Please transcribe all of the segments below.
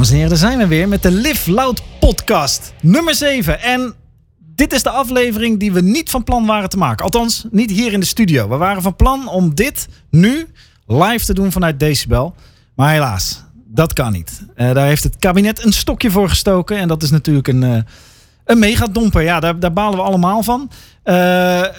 Dames en heren, daar zijn we weer met de Live Loud podcast nummer 7. En dit is de aflevering die we niet van plan waren te maken. Althans, niet hier in de studio. We waren van plan om dit nu live te doen vanuit Decibel. Maar helaas, dat kan niet. Uh, daar heeft het kabinet een stokje voor gestoken. En dat is natuurlijk een, uh, een megadomper. Ja, daar, daar balen we allemaal van. Uh,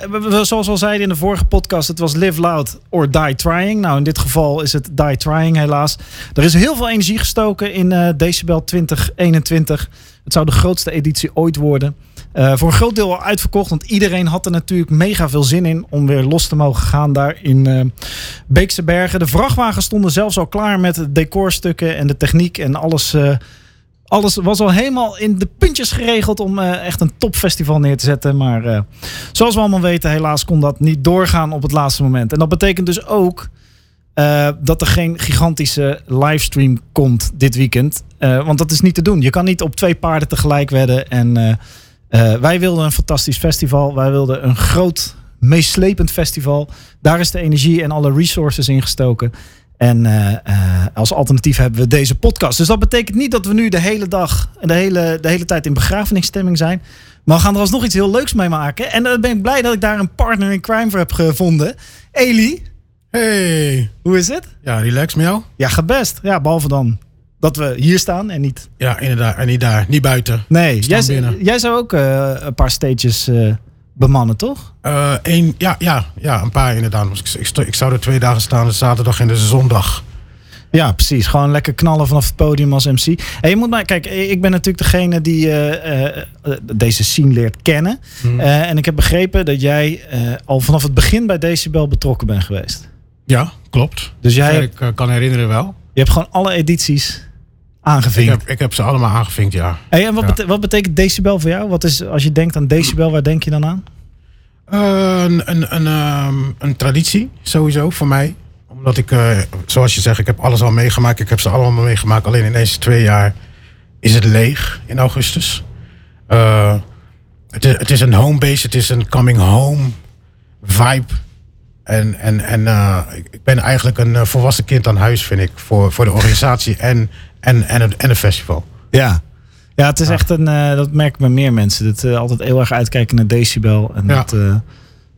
we, zoals we al zeiden in de vorige podcast, het was live loud or die trying. Nou, in dit geval is het die trying helaas. Er is heel veel energie gestoken in uh, Decibel 2021. Het zou de grootste editie ooit worden. Uh, voor een groot deel al uitverkocht, want iedereen had er natuurlijk mega veel zin in om weer los te mogen gaan daar in Beekse Bergen. De vrachtwagens stonden zelfs al klaar met de decorstukken en de techniek en alles alles was al helemaal in de puntjes geregeld om uh, echt een topfestival neer te zetten. Maar uh, zoals we allemaal weten, helaas kon dat niet doorgaan op het laatste moment. En dat betekent dus ook uh, dat er geen gigantische livestream komt dit weekend. want dat is niet te doen. Je kan niet op twee paarden tegelijk wedden. En wij wilden een fantastisch festival. Wij wilden een groot, meeslepend festival. Daar is de energie en alle resources in gestoken. En uh, uh, als alternatief hebben we deze podcast. Dus dat betekent niet dat we nu de hele dag en de hele, de hele tijd in begrafenisstemming zijn. Maar we gaan er alsnog iets heel leuks mee maken. En dan ben ik blij dat ik daar een partner in crime voor heb gevonden. Eli. Hey. Hoe is het? Ja, relax met jou? Ja, gaat best. Ja, behalve dan dat we hier staan en niet... Ja, inderdaad. En niet daar. Niet buiten. Nee. Jij, jij, zou ook uh, een paar stages bemannen, toch? Uh, een, ja, ja, ja, een paar inderdaad. Ik, ik, ik zou er twee dagen staan, de zaterdag en de zondag. Ja, precies. Gewoon lekker knallen vanaf het podium als MC. En je moet maar, kijk, ik ben natuurlijk degene die uh, uh, deze scene leert kennen. Hmm. en ik heb begrepen dat jij al vanaf het begin bij Decibel betrokken bent geweest. Ja, klopt. Dus jij. Ik kan herinneren wel. Je hebt gewoon alle edities aangevinkt. Ik heb, ik heb ze allemaal aangevinkt, ja. Hey, en wat, ja. wat, betekent decibel voor jou? Wat is, als je denkt aan decibel, waar denk je dan aan? Uh, een, een, een, um, een traditie, sowieso, voor mij. Omdat ik, uh, zoals je zegt, ik heb alles al meegemaakt. Ik heb ze allemaal meegemaakt. Alleen in deze twee jaar is het leeg in augustus. Uh, het, is, het is een homebase, het is een coming home vibe. En, en, en ik ben eigenlijk een volwassen kind aan huis, vind ik, voor, voor de organisatie en, en, en, het, en het festival. Ja. Ja, het is echt een, uh, dat merk ik bij meer mensen. Dat uh, altijd heel erg uitkijken naar decibel. En dat uh,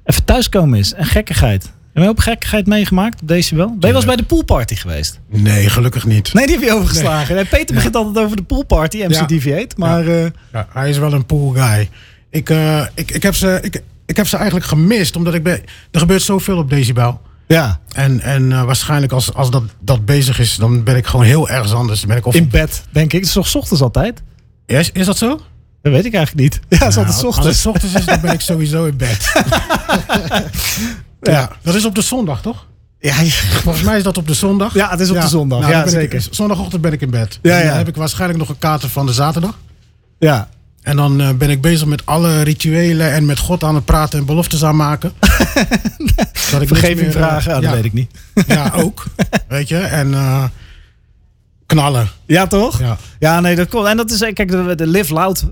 even thuiskomen is. En gekkigheid. Heb je ook gekkigheid meegemaakt op decibel? Ben je wel eens bij de poolparty geweest? Nee, gelukkig niet. Nee, die heb je overgeslagen. Nee. Peter begint altijd over de poolparty, MC. Deviate. Maar, ja. hij is wel een pool guy. Ik, ik, ik, heb ze, ik, ik heb ze eigenlijk gemist. Omdat ik ben, er gebeurt zoveel op decibel. Ja. En, en uh, waarschijnlijk als, als dat, dat bezig is, dan ben ik gewoon heel ergens anders. Dan ben ik of In bed, denk ik. Het is toch 's ochtends altijd? Is, is dat zo? Dat weet ik eigenlijk niet. Ja, het is altijd 's ochtends. Als het ochtends is, dan ben ik sowieso in bed. ja. Dat is op de zondag, toch? Ja, Volgens mij is dat op de zondag. Ja, het is op ja. de zondag. Nou, ja, zeker. Ik, zondagochtend ben ik in bed. Ja, ja. Dan heb ik waarschijnlijk nog een kater van de zaterdag. Ja. En dan uh, ben ik bezig met alle rituelen en met God aan het praten en beloftes aanmaken. dat ik Vergeving meer, vragen, uh, ja, dat weet ik niet. ja, ook. Weet je, en uh, knallen. Ja, toch? Ja, ja nee, dat klopt. En dat is, kijk, de, de live loud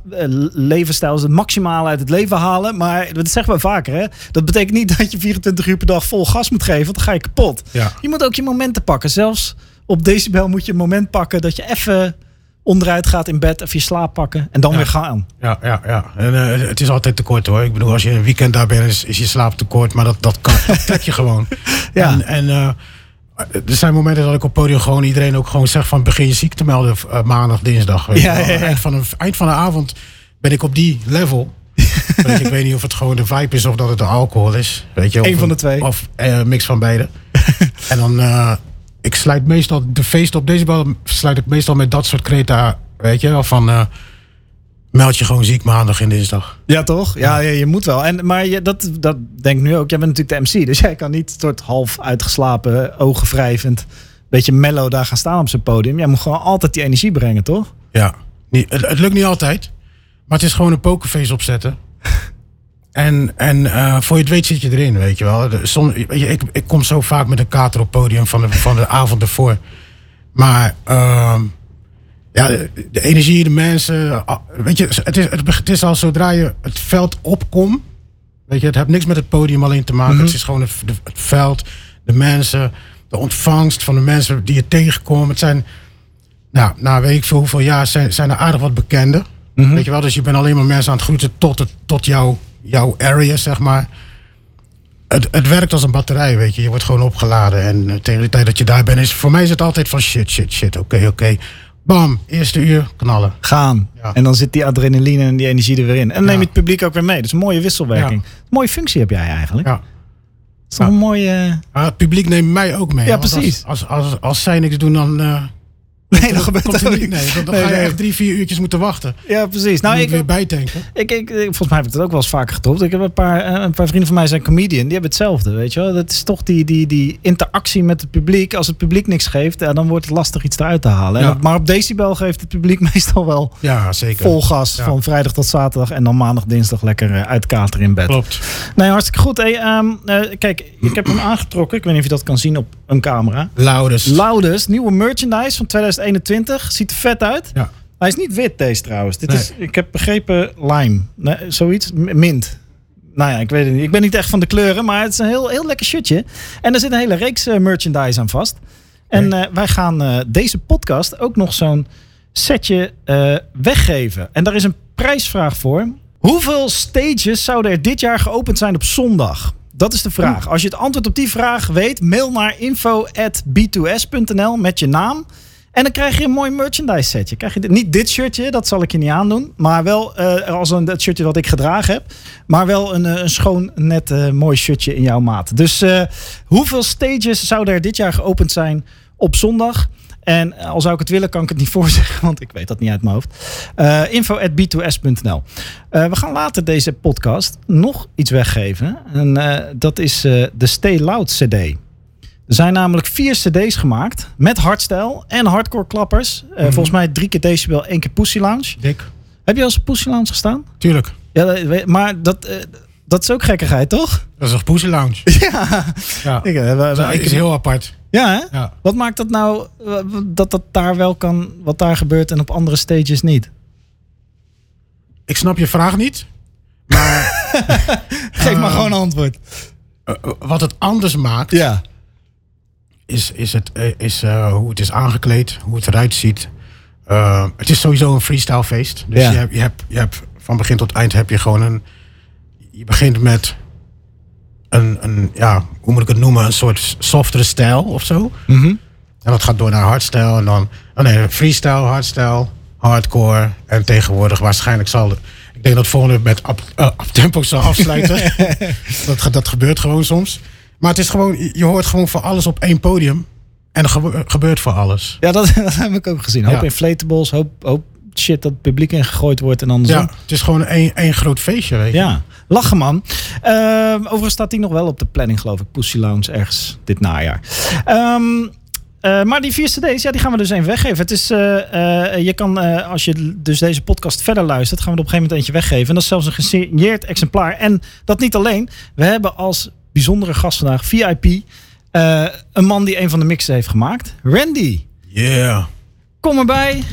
levensstijl is het maximale uit het leven halen. Maar dat zeggen we vaker, hè. Dat betekent niet dat je 24 uur per dag vol gas moet geven, want dan ga je kapot. Ja. Je moet ook je momenten pakken. Zelfs op decibel moet je een moment pakken dat je even onderuit gaat in bed, even je slaap pakken en dan ja. weer gaan. Ja, ja, ja. En, uh, het is altijd tekort hoor. Ik bedoel, als je een weekend daar bent, is, is je slaap tekort. Maar dat, dat, kan, dat trek je gewoon. ja. En, en uh, er zijn momenten dat ik op podium gewoon iedereen ook gewoon zeg van begin je ziek te melden uh, maandag, dinsdag. Weet ja, ja, ja. Eind, van een, eind van de avond ben ik op die level. weet je, ik weet niet of het gewoon de vibe is of dat het de alcohol is. Weet je, Eén of, van de twee. Of uh, mix van beide. en dan, uh, ik sluit meestal de feest op deze bal, sluit ik meestal met dat soort kreta Weet je wel, van meld je gewoon ziek maandag en dinsdag. Ja, toch? Ja, ja je moet wel. En, maar je, dat, dat denk ik nu ook. Jij bent natuurlijk de MC, dus jij kan niet soort half uitgeslapen, ogen wrijvend, beetje mellow daar gaan staan op zijn podium. Jij moet gewoon altijd die energie brengen, toch? Ja, niet, het, het lukt niet altijd, maar het is gewoon een pokerface opzetten. En, en uh, voor je het weet zit je erin, weet je wel. De, som, ik, ik kom zo vaak met een kater op podium van de, van de avond ervoor. Maar... Uh, ja, de, de, energie, de mensen. Weet je, het is, het, is al zodra je het veld opkomt. Weet je, het heeft niks met het podium alleen te maken. Mm -hmm. Het is gewoon het, veld, de mensen, de ontvangst van de mensen die je tegenkomt. Het zijn. Nou, na weet ik veel hoeveel jaar zijn, zijn er aardig wat bekenden. Mhm. Weet je wel, dus je bent alleen maar mensen aan het groeten tot, het, tot jouw, jouw area, zeg maar. Het, het werkt als een batterij, weet je. Je wordt gewoon opgeladen. En eh, tegen de tijd dat je daar bent, is voor mij is het altijd van shit, shit, shit. Oké, oké. Bam, eerste uur, knallen. Gaan. Ja. En dan zit die adrenaline en die energie er weer in. En dan neem je het publiek ook weer mee. Dus een mooie wisselwerking. Mooie functie heb jij eigenlijk. Ja. Dat is een mooie... Het publiek neemt mij ook mee. Ja, precies. Als, als, als, als zij niks doen, dan, eh Nee, dat gebeurt er niet. Nee, dan, dan Nee, ga je nee. echt drie, vier uurtjes moeten wachten. Ja, precies. Nou, ik weer bijtanken. ik, ik, ik- volgens mij heb ik het ook wel eens vaker getropt. Ik heb een paar, eh, een paar vrienden van mij zijn comedian. Die hebben hetzelfde, weet je wel. Dat is toch die, die, die interactie met het publiek. Als het publiek niks geeft, ja, dan wordt het lastig iets eruit te halen. Ja. maar op decibel geeft het publiek meestal wel Ja, zeker. vol gas. Ja. Van vrijdag tot zaterdag. En dan maandag, dinsdag lekker eh, uitkateren in bed. Klopt. Nee, hartstikke goed. Hey, ehm, eh, kijk, ik heb hem aangetrokken. Ik weet niet of je dat kan zien op een camera. Loudest. Loudest, nieuwe merchandise van 2021. Ziet er vet uit. Ja. Hij is niet wit deze trouwens. Dit Nee. is, ik heb begrepen lime. Nee, zoiets. Mint. Nou ja, ik weet het niet. Ik ben niet echt van de kleuren, maar het is een heel, heel lekker shirtje. En er zit een hele reeks eh, merchandise aan vast. En eh, wij gaan eh, deze podcast ook nog zo'n setje weggeven. En daar is een prijsvraag voor. Hoeveel stages zouden er dit jaar geopend zijn op zondag? Dat is de vraag. Als je het antwoord op die vraag weet, mail naar info.b2s.nl met je naam. En dan krijg je een mooi merchandise setje. Krijg je dit, niet dit shirtje, dat zal ik je niet aandoen. Maar wel eh, als een dat shirtje wat ik gedragen heb. Maar wel een, eh, een schoon, net eh, mooi shirtje in jouw maat. Dus hoeveel stages zouden er dit jaar geopend zijn op zondag? En al zou ik het willen, kan ik het niet voorzeggen, want ik weet dat niet uit mijn hoofd. Eh info at b2s.nl. Eh, we gaan later deze podcast nog iets weggeven. En dat is de Stay Loud CD. Er zijn namelijk vier CD's gemaakt met hardstyle en hardcore klappers. Eh, Volgens mij drie keer decibel, één keer Pussy Lounge. Dik. Heb je al eens op Pussy Lounge gestaan? Tuurlijk. Ja, maar dat, eh, dat is ook gekkigheid, toch? Dat is een Pussy Lounge. Ja, Ja. ik, we- Dat is heel apart. ja hè? Ja. Wat maakt dat nou dat dat daar wel kan, wat daar gebeurt en op andere stages niet? Ik snap je vraag niet. Maar Geef maar gewoon een antwoord. wat het anders maakt, Ja. Is, is, het, eh, is eh, hoe het is aangekleed, hoe het eruit ziet. Eh, het is sowieso een freestyle feest. Dus Ja. je, hebt, je, hebt, je hebt van begin tot eind heb je gewoon een. Je begint met een, een ja, hoe moet ik het noemen? Een soort softere stijl of zo. Mhm. En dat gaat door naar hardstyle en dan oh nee, freestyle, hardstyle, hardcore. En tegenwoordig waarschijnlijk zal. Ik denk dat het volgende met up, uh, tempo zal afsluiten. dat, dat gebeurt gewoon soms. Maar het is gewoon, je hoort gewoon voor alles op één podium. En er gebe- gebeurt voor alles. Ja, dat, dat heb ik ook gezien. Hoop Ja. inflatables, hoop, hoop shit dat het publiek ingegooid wordt en andersom. Ja, het is gewoon één, één groot feestje, weet je. Ja, lachen man. Ehm, overigens staat die nog wel op de planning, geloof ik. Pussy Lounge ergens dit najaar. Ehm, eh, maar die vier cd's, ja, die gaan we dus even weggeven. Het is, eh, eh, je kan, als je dus deze podcast verder luistert, gaan we er op een gegeven moment eentje weggeven. En dat is zelfs een gesigneerd exemplaar. En dat niet alleen. We hebben als bijzondere gast vandaag, VIP, eh, een man die een van de mixen heeft gemaakt. Randy, Yeah. kom erbij.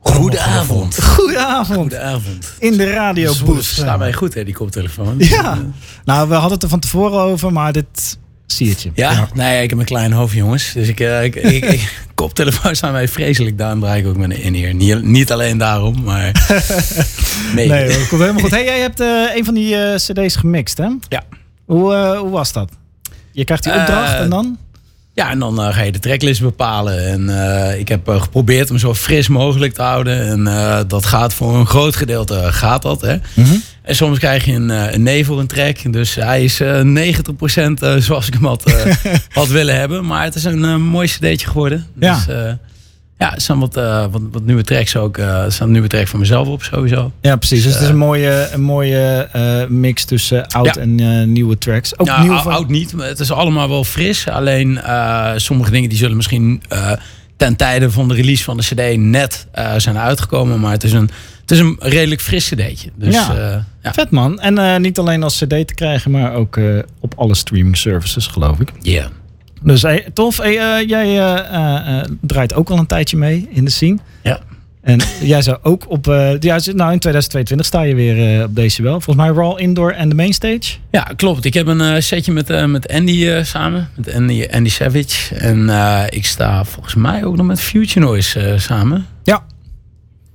Goedenavond. Goedenavond. Goedenavond. In de radio booth. Staat mij goed, hè, die koptelefoon. Ja, nou, we hadden het er van tevoren over, maar dit zie het je. Ja? Nee, ik heb een klein hoofd, jongens. Dus ik, eh, ik, ik, ik- koptelefoons zijn mij vreselijk. Daarom draai ik ook mijn in-ear. Niet, niet alleen daarom, maar... nee. Nee, dat komt helemaal goed. Hey, jij hebt eh, een van die eh, cd's gemixt, hè? Ja. Hoe, eh, hoe was dat? Je krijgt die opdracht en dan? Ja, en dan eh, ga je de tracklist bepalen. En eh, ik heb geprobeerd hem zo fris mogelijk te houden. En eh, dat gaat voor een groot gedeelte gaat dat. Hè? Mhm. En soms krijg je een, eh, een nee voor een track. Dus hij is eh 90% eh, zoals ik hem had, eh, had willen hebben. Maar het is een eh, mooi cd'tje geworden. Ja. Dus, eh, ja, er staan wat, eh, wat, wat nieuwe tracks ook. eh, er staan nieuwe tracks van mezelf op sowieso. Ja, precies. Dus het is eh, een mooie, een mooie eh, mix tussen oud Ja. en eh, nieuwe tracks. Ook Ja, nieuw van... oud niet. maar Het is allemaal wel fris. Alleen eh, sommige dingen die zullen misschien eh, ten tijde van de release van de cd net eh, zijn uitgekomen. Maar het is een, het is een redelijk fris cd'tje. Dus Ja. ja. ja. Vet man. En eh, niet alleen als cd te krijgen, maar ook eh, op alle streaming services, geloof ik. Yeah. Dus hey, tof. Hey, eh, jij eh, eh, eh, draait ook al een tijdje mee in de scene. Ja. En jij zou ook op... eh, ja, nou, in 2022 sta je weer eh, op Decibel. Volgens mij Raw Indoor en de Mainstage. Ja, klopt. Ik heb een eh, setje met, met Andy samen. Met Andy, Andy Savage. En ik sta volgens mij ook nog met Future Noise samen. Ja.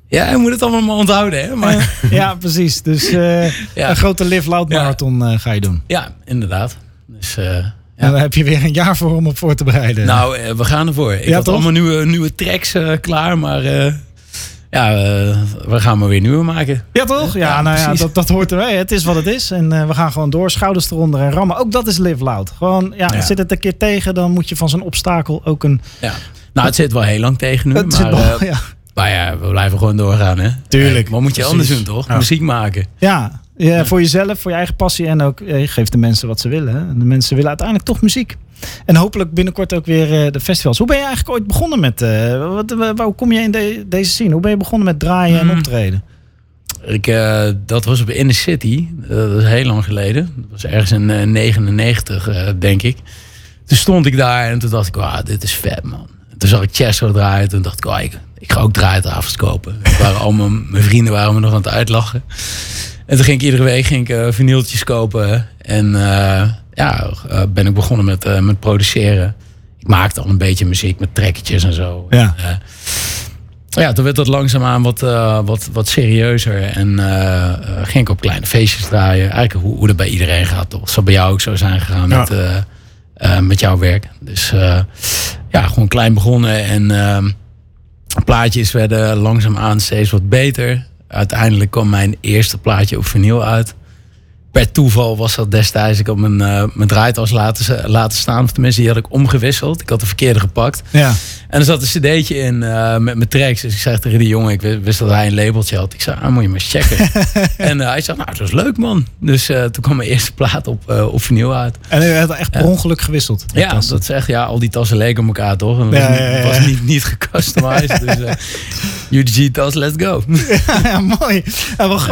Ja, je moet het allemaal maar onthouden, hè. Maar, ja, precies. Dus Ja. een grote Live Loud Ja. Marathon ga je doen. ja, inderdaad. Dus eh, En dan heb je weer een jaar voor om op voor te bereiden. nou, we gaan ervoor. Ik Ja, had toch? allemaal nieuwe, nieuwe tracks klaar, maar... ja, eh, we gaan maar weer nieuwe maken. Ja, toch? Ja, Ja, nou ja, dat, dat hoort erbij. Het is wat het is. En eh, we gaan gewoon door, schouders eronder en rammen. Ook dat is live loud. Gewoon, ja, Ja. zit het een keer tegen, dan moet je van zo'n obstakel ook een... Ja. Nou, het zit wel heel lang tegen nu, Het maar, wel- eh, ja. maar ja, we blijven gewoon doorgaan, hè. Tuurlijk. Wat moet je Precies. anders doen, toch? Ja. Muziek maken. Ja, ja, voor jezelf, voor je eigen passie en ook je geeft de mensen wat ze willen. hè. En de mensen willen uiteindelijk toch muziek. En hopelijk binnenkort ook weer eh, de festivals. Hoe ben je eigenlijk ooit begonnen met... eh, wat, wa- hoe kom je in de- deze scene? Hoe ben je begonnen met draaien en Hmm. optreden? Ik, eh, dat was op Inner City. Dat is heel lang geleden. Dat was ergens in eh, 99, eh, denk ik. Toen stond ik daar en toen dacht ik, wauw, dit is vet, man. En toen zag ik Chesto draaien. Toen dacht ik, oh, ik, ik ga ook draaitafels kopen. Waren allemaal, mijn vrienden waren me nog aan het uitlachen. En toen ging ik iedere week ging ik, vinyltjes kopen. En ja, eh, ben ik begonnen met, eh, met produceren. Ik maakte al een beetje muziek met trekkertjes en zo. Ja. En, eh, ja, toen werd dat langzaamaan wat, wat, wat serieuzer. En ging ik op kleine feestjes draaien. Eigenlijk hoe, hoe dat bij iedereen gaat. Toch? Zal bij jou ook zo zijn gegaan Ja. met, met jouw werk. Dus ja, gewoon klein begonnen. En ehm, plaatjes werden langzaamaan steeds wat beter. Uiteindelijk kwam mijn eerste plaatje op vinyl uit. Per toeval was dat destijds. Ik had mijn, eh, mijn draaitas laten, laten staan. Of tenminste, die had ik omgewisseld. Ik had de verkeerde gepakt. Ja. En er zat een cd'tje in eh, met mijn tracks. Dus ik zei tegen die jongen, ik wist, dat hij een labeltje had. Ik zei, ah, moet je maar eens checken. en eh, hij zei, nou, dat is leuk man. Dus eh, toen kwam mijn eerste plaat op, op vinyl uit. En je hebt echt per ongeluk gewisseld. Ja, is- dat is echt, ja, al die tassen leken op elkaar toch? En dat Ja, was, ja, niet, ja, was ja. niet, niet gecustomized. dus eh UG-tas, let's go. ja, mooi.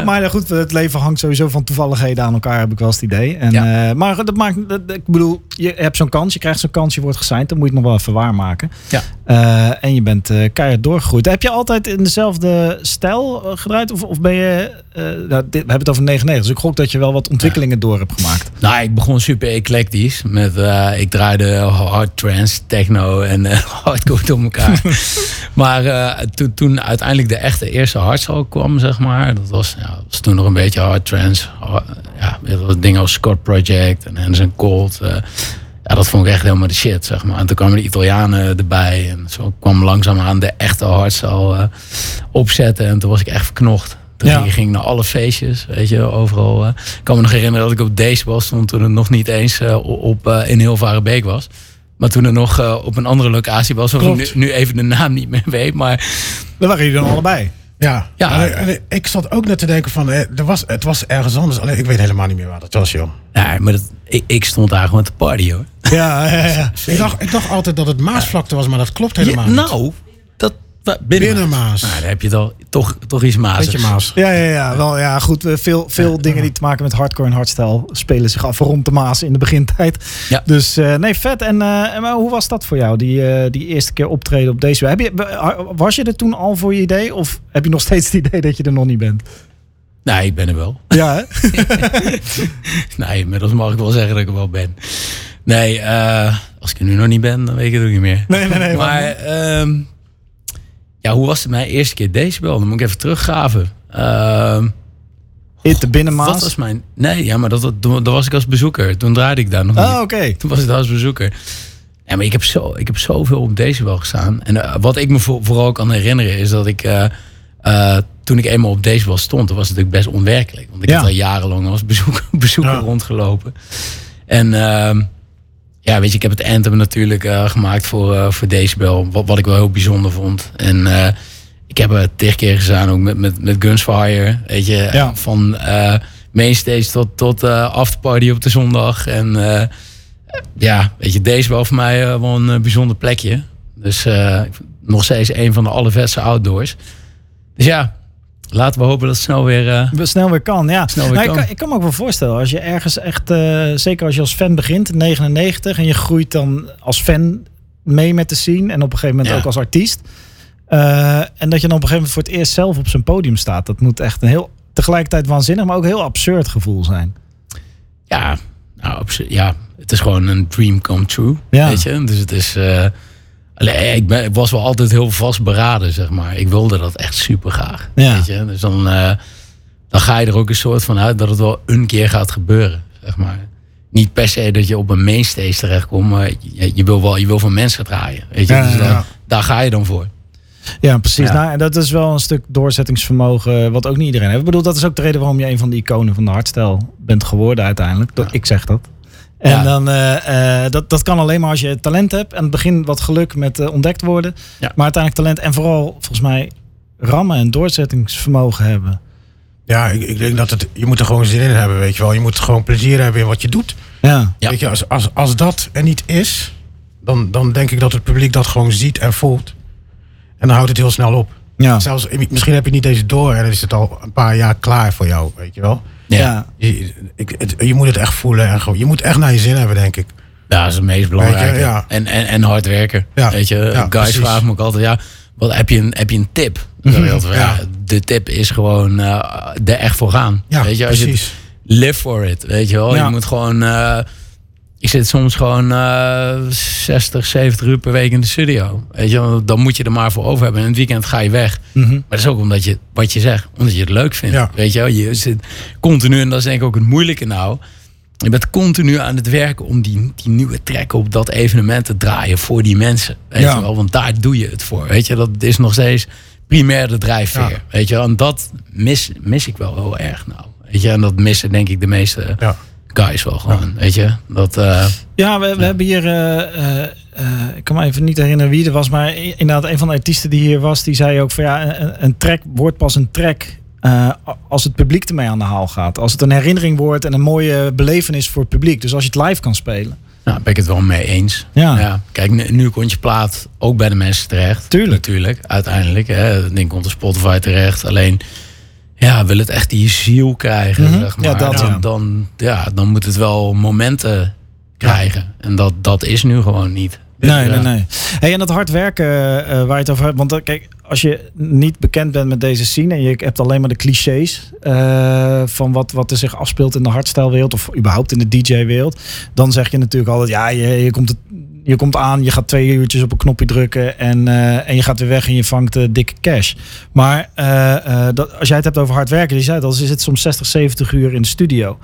Maar goed, het leven hangt sowieso van toevalligheden aan elkaar, heb ik wel eens het idee. En, Ja. maar dat maakt, dat- ik bedoel, je hebt zo'n kans, je krijgt zo'n kans, je wordt gesigned, dan moet je het nog wel even waarmaken. Ja. Eh, en je bent eh, keihard doorgegroeid. Heb je altijd in dezelfde stijl eh, gedraaid? Of, of ben je, eh, nou, dit, we hebben het over 99, dus ik gok dat je wel wat ontwikkelingen door hebt gemaakt. Nou, ik begon super eclectisch. Met, ik draaide hard trance, techno en hardcore door elkaar. maar eh, toen, toen uiteindelijk de echte eerste hardstyle kwam, zeg maar. Dat was, ja, was toen nog een beetje hard trance. Hard- ja, dingen als Scott Project en Anderson Cold. Ja, dat vond ik echt helemaal de shit, zeg maar. En toen kwamen de Italianen erbij. En zo kwam langzaamaan de echte hardstyle eh, opzetten. En toen was ik echt verknocht. Toen Ja. ging, ik naar alle feestjes, weet je, overal. eh. Ik kan me nog herinneren dat ik op deze was stond toen het nog niet eens eh, op, in Hilvarenbeek was. Maar toen het nog op een andere locatie was, waarvan ik nu even de naam niet meer weet. Maar Daar waren jullie dan allebei. Ja, Ja. En, ik zat ook net te denken van, er was, het was ergens anders. Alleen ik weet helemaal niet meer waar dat was, joh. ja, maar dat, ik, ik stond daar gewoon te party hoor. Ja, ja, ja. Ik dacht, ik dacht altijd dat het Maasvlakte was, maar dat klopt helemaal Ja, niet. nou, dat wa- binnen, Binnen Maas. Nou, dan heb je het al, toch, toch iets maasigs. Beetje Maas. Ja, ja, ja, wel, ja goed. eh, Veel, veel dingen die te maken met hardcore en hardstyle spelen zich af rond de Maas in de begintijd. Ja. Dus eh, nee, vet. En eh, hoe was dat voor jou, die, eh, die eerste keer optreden op deze heb je, Was je er toen al voor je idee? Of heb je nog steeds het idee dat je er nog niet bent? Nee, ik ben er wel. Ja, hè? Nee, inmiddels mag ik wel zeggen dat ik er wel ben. Nee, eh, als ik er nu nog niet ben, dan weet ik het ook niet meer. Nee, nee, nee. Maar ehm, ja, hoe was het mijn eerste keer Decibel? Dan moet ik even teruggraven. Ehm In de binnenmaas. wat was mijn... Nee, ja, maar dat, dat, dat was ik als bezoeker. Toen draaide ik daar nog niet. oké. Toen was ik daar als bezoeker. Ja, maar ik heb, zo, ik heb zoveel op Decibel gestaan. En eh, wat ik me voor- vooral kan herinneren is dat ik... eh, eh, toen ik eenmaal op Decibel stond, was het natuurlijk best onwerkelijk. Want ik Ja. had al jarenlang als bezoeker, bezoeker Ja. rondgelopen. En ehm, ja, weet je, ik heb het anthem natuurlijk eh, gemaakt voor, eh, voor Decibel. Wat, wat ik wel heel bijzonder vond. En eh, ik heb het tig keer gedaan ook met, met, met Gunsfire. Weet je, Ja. van mainstage tot, tot afterparty op de zondag. En ja, weet je, Decibel voor mij wel een bijzonder plekje. Dus nog steeds een van de allervetste outdoors. Dus ja, laten we hopen dat het snel weer... eh, Snel weer kan, ja. Snel weer Nou, Ik, kan. ik kan me ook wel voorstellen, als je ergens echt, eh, zeker als je als fan begint in 99 en je groeit dan als fan mee met de scene en op een gegeven moment Ja. ook als artiest. Eh, en dat je dan op een gegeven moment voor het eerst zelf op zijn podium staat. Dat moet echt een heel tegelijkertijd waanzinnig, maar ook heel absurd gevoel zijn. Ja, nou, ja, het is gewoon een dream come true. Ja. Weet je? Dus het is. Eh, allee, ik, ben, was wel altijd heel vastberaden, zeg maar. Ik wilde dat echt super graag. Ja. Weet je? Dus dan, eh, dan ga je er ook een soort van uit dat het wel een keer gaat gebeuren, zeg maar. Niet per se dat je op een mainstage terechtkomt, maar je, je wil wel je wil van mensen draaien. Weet je? Ja, dus ja, dan- ja. daar ga je dan voor. Ja, precies. Ja. Nou, en dat is wel een stuk doorzettingsvermogen wat ook niet iedereen heeft. Ik bedoel, dat is ook de reden waarom je een van de iconen van de hardstyle bent geworden uiteindelijk. Dat, Ik zeg dat. En Ja. dan, eh, eh, dat, dat kan alleen maar als je talent hebt. En het begin wat geluk met eh, ontdekt worden. Ja. Maar uiteindelijk talent en vooral volgens mij rammen en doorzettingsvermogen hebben. Ja, ik, ik denk dat het, je moet er gewoon zin in hebben, weet je wel. Je moet gewoon plezier hebben in wat je doet. Ja, Ja. Weet je, als, als, als dat er niet is, dan, dan denk ik dat het publiek dat gewoon ziet en voelt. En dan houdt het heel snel op. ja. Zelfs, misschien heb je niet deze door en dan is het al een paar jaar klaar voor jou, weet je wel. Ja. ja. Je, ik, het- je moet het echt voelen en gewoon, je moet echt naar je zin hebben, denk ik. Ja, dat is het meest belangrijke. ja. En, en, en hard werken. Ja, Weet je, ja, guys precies. vragen me ook altijd, ja, wat, heb, je een, heb je een tip? Ja, de tip is gewoon eh er echt voor gaan. Ja, weet je, als je precies. live for it, weet je wel. Ja. Je moet gewoon, eh, ik zit soms gewoon eh 60, 70 uur per week in de studio. Weet je, dan moet je er maar voor over hebben. En in het weekend ga je weg. Mhm. Maar dat is ook omdat je, wat je zegt, omdat je het leuk vindt. Ja. Weet je je zit continu, en dat is denk ik ook het moeilijke nou. Je bent continu aan het werken om die, die nieuwe track op dat evenement te draaien voor die mensen. Weet Ja. je wel, want daar doe je het voor. Weet je, dat is nog steeds primair de drijfveer. Ja. Weet je en dat mis, mis ik wel heel erg nou. Weet je, en dat missen denk ik de meeste Ja. Guys wel gewoon. Weet je, dat... eh, Ja, we, we hebben hier. eh, eh, ik kan me even niet herinneren wie er was. Maar inderdaad, een van de artiesten die hier was, die zei ook van ja, een, een track wordt pas een track. als het publiek ermee aan de haal gaat. Als het een herinnering wordt en een mooie belevenis voor het publiek. Dus als je het live kan spelen. Nou, ben ik het wel mee eens. Ja. Kijk, nu, nu komt je plaat ook bij de mensen terecht. Tuurlijk. Natuurlijk, uiteindelijk. Hè. Dat ding komt op Spotify terecht. Alleen, ja, wil het echt die ziel krijgen, Mhm. zeg maar. Ja, dat, dan, ja. Dan, ja, dan moet het wel momenten krijgen. En dat, dat is nu gewoon niet. Nee, Ja. nee, nee. Hey, en dat hard werken eh, waar je het over hebt. Want eh, kijk, als je niet bekend bent met deze scene en je hebt alleen maar de clichés eh, van wat, wat er zich afspeelt in de hardstyle-wereld of überhaupt in de DJ-wereld, dan zeg je natuurlijk altijd: ja, je, je, komt het, je komt aan, je gaat twee uurtjes op een knopje drukken en, eh, en je gaat weer weg en je vangt eh, dikke cash. Maar eh, dat, als jij het hebt over hard werken, die zei het al, ze zit soms 60, 70 uur in de studio.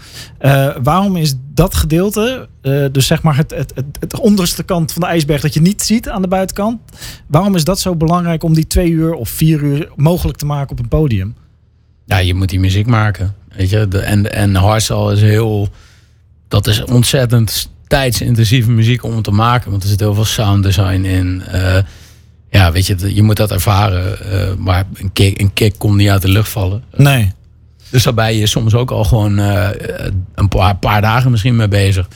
Waarom is dat gedeelte, dus zeg maar het, het, het, het onderste kant van de ijsberg dat je niet ziet aan de buitenkant, waarom is dat zo belangrijk om die twee uur of vier uur mogelijk te maken op een podium? Ja, je moet die muziek maken. Weet je, de, en, en hardstyle is heel. Dat is ontzettend tijdsintensieve muziek om te maken. Want er zit heel veel sound design in. Eh, ja, weet je, je moet dat ervaren. eh, maar een kick, een kick komt niet uit de lucht vallen. Nee. Dus daar ben je soms ook al gewoon eh, een paar, paar dagen misschien mee bezig.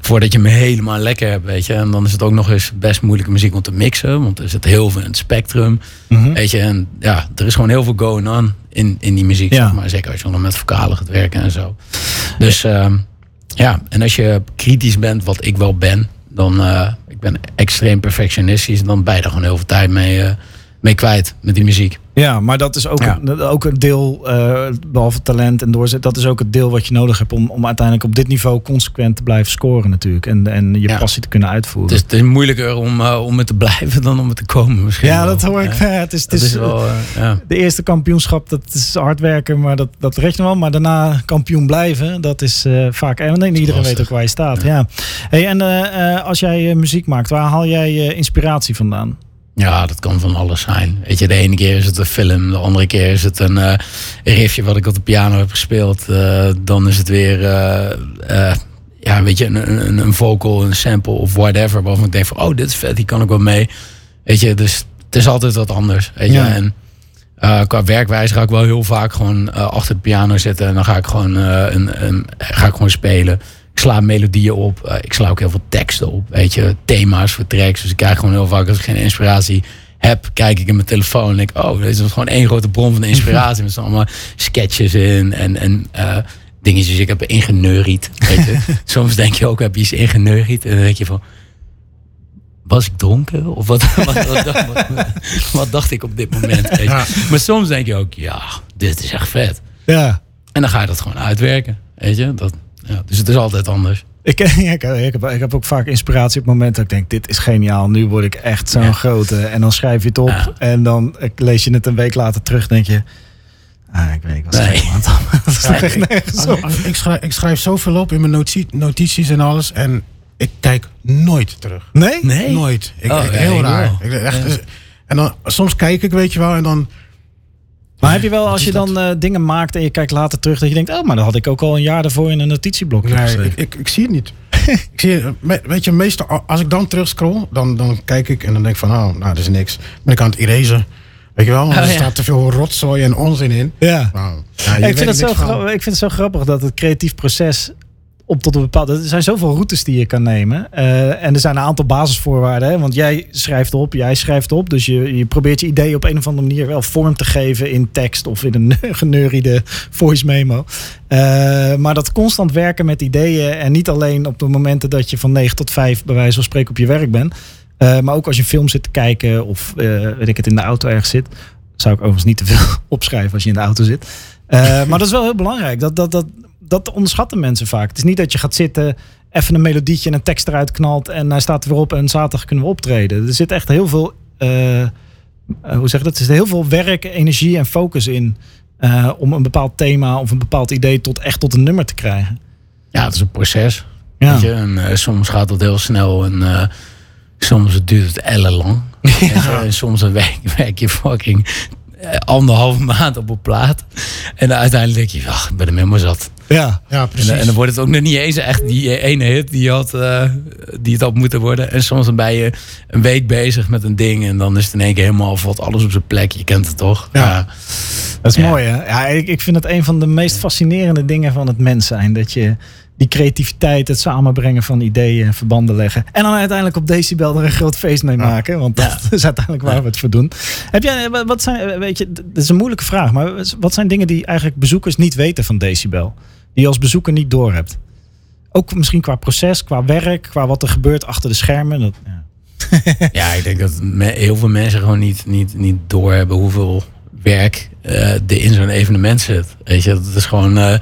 Voordat je hem helemaal lekker hebt, weet je. En dan is het ook nog eens best moeilijke muziek om te mixen. Want er zit heel veel in het spectrum. Mhm. Weet je, en ja, er is gewoon heel veel going on in, in die muziek. Ja. Zeg maar zeker als je nog met vocalen gaat werken en zo. Dus ehm, ja, en als je kritisch bent, wat ik wel ben, dan eh, ik ben extreem perfectionistisch, dan ben je er gewoon heel veel tijd mee, eh, mee kwijt met die muziek. Ja, maar dat is ook, Ja. een, ook een deel, eh, behalve talent en doorzet, dat is ook het deel wat je nodig hebt om, om uiteindelijk op dit niveau consequent te blijven scoren natuurlijk. En, en je Ja. passie te kunnen uitvoeren. Het is, het is moeilijker om, eh, om het te blijven dan om het te komen misschien. ja, wel. dat hoor ik. Ja, het is, het is, is wel, eh. De eerste kampioenschap, dat is hard werken, maar dat, dat je wel. Maar daarna kampioen blijven, dat is vaak... En nee, iedereen weet ook waar je staat. Ja. Hey, en als jij muziek maakt, waar haal jij inspiratie vandaan? Ja, dat kan van alles zijn. Weet je, de ene keer is het een film, de andere keer is het een eh, riffje wat ik op de piano heb gespeeld. Eh, dan is het weer, eh, ja, weet je, een, een, een vocal, een sample of whatever. Waarvan ik denk van, oh, dit is vet, die kan ik wel mee. Weet je, dus het is altijd wat anders. Weet je, Ja. en qua werkwijze ga ik wel heel vaak gewoon achter de piano zitten. En dan ga ik gewoon, een, een, ga ik gewoon spelen. Ik sla melodieën op. Eh, ik sla ook heel veel teksten op. Weet je, thema's voor tracks. Dus ik krijg gewoon heel vaak, als ik geen inspiratie heb, kijk ik in mijn telefoon en denk, oh, dit is gewoon één grote bron van inspiratie. Met z'n allemaal sketches in en, en eh, dingetjes ik heb ingeneuried. Weet je. Soms denk je ook, heb je iets ingeneuried? En dan denk je van, was ik dronken? Of wat, wat, wat, wat, wat dacht ik op dit moment? weet je? Ja. Maar soms denk je ook, ja, dit is echt vet. Ja. En dan ga je dat gewoon uitwerken. Weet je? Dat, ja, dus het is altijd anders. Ik, ja, ik, ik, heb, ik heb ook vaak inspiratie op momenten dat ik denk, dit is geniaal. Nu word ik echt zo'n Ja. grote. En dan schrijf je het op. Ja. En dan lees je het een week later terug. denk je, ah, ik weet niet, ik was Nee. aan ik, schrijf, ik schrijf zoveel op in mijn notitie- notities en alles. En ik kijk nooit terug. Nee? Nee? Nooit. Ik, Oh, ik- heel raar. Ik, echt, Ja. En dan soms kijk ik, weet je wel, en dan. Maar heb je wel, als je dan eh, dingen maakt en je kijkt later terug, dat je denkt, oh, maar dat had ik ook al een jaar daarvoor in een notitieblok Nee, ik, ik, ik zie het niet. ik zie, me- weet je, meestal als ik dan terugscroll, dan, dan kijk ik en dan denk ik van, oh, nou, dat is niks. Ben ik aan het erasen. Weet je wel, want Oh, er ja. staat te veel rotzooi en onzin in. Ja. Nou, ja, ik, vind het zo van. ik vind het zo grappig dat het creatief proces op tot een bepaalde. Er zijn zoveel routes die je kan nemen. Eh, en er zijn een aantal basisvoorwaarden. Hè? Want jij schrijft op, jij schrijft op. Dus je, je probeert je idee op een of andere manier wel vorm te geven in tekst of in een geneuriede voice memo. Eh, maar dat constant werken met ideeën en niet alleen op de momenten dat je van 9 tot 5 bij wijze van spreken op je werk bent. Eh, maar ook als je een film zit te kijken of weet ik het in de auto ergens zit. Zou ik overigens niet te veel opschrijven als je in de auto zit. Maar dat is wel heel belangrijk. Dat, dat, dat, dat onderschatten mensen vaak. Het is niet dat je gaat zitten, even een melodietje en een tekst eruit knalt en hij staat er weer op en zaterdag kunnen we optreden. Er zit echt heel veel, eh, eh, hoe zeg je dat? Er zit heel veel werk, energie en focus in eh, om een bepaald thema of een bepaald idee tot echt tot een nummer te krijgen. Ja, het is een proces. Ja. Weet je? En soms gaat het heel snel en soms duurt het ellenlang. Je? En soms dan werk, werk je fucking anderhalve maand op een plaat. En uiteindelijk denk je, ach, ik ben er helemaal zat. Ja, Ja, En, precies. dan- en dan wordt het ook nog niet eens echt die ene hit die, had, eh, die het had moeten worden. En soms dan ben je een week bezig met een ding en dan is het in één keer helemaal valt alles op zijn plek. Je kent het toch? Ja. dat is Ja. mooi hè. Ja, ik, ik vind het een van de meest fascinerende dingen van het mens zijn. Dat je die creativiteit, het samenbrengen van ideeën en verbanden leggen. En dan uiteindelijk op Decibel er een groot feest mee maken. Want dat is uiteindelijk waar we het voor doen. Heb jij, wat- wat zijn, weet je, dat is een moeilijke vraag. Maar wat zijn dingen die eigenlijk bezoekers niet weten van Decibel? Die je als bezoeker niet doorhebt? Ook misschien qua proces, qua werk, qua wat er gebeurt achter de schermen. Dat, ja. Ja, ik denk dat heel veel mensen gewoon niet, niet, niet doorhebben hoeveel werk eh, er in zo'n evenement zit. Weet je, dat is gewoon. eh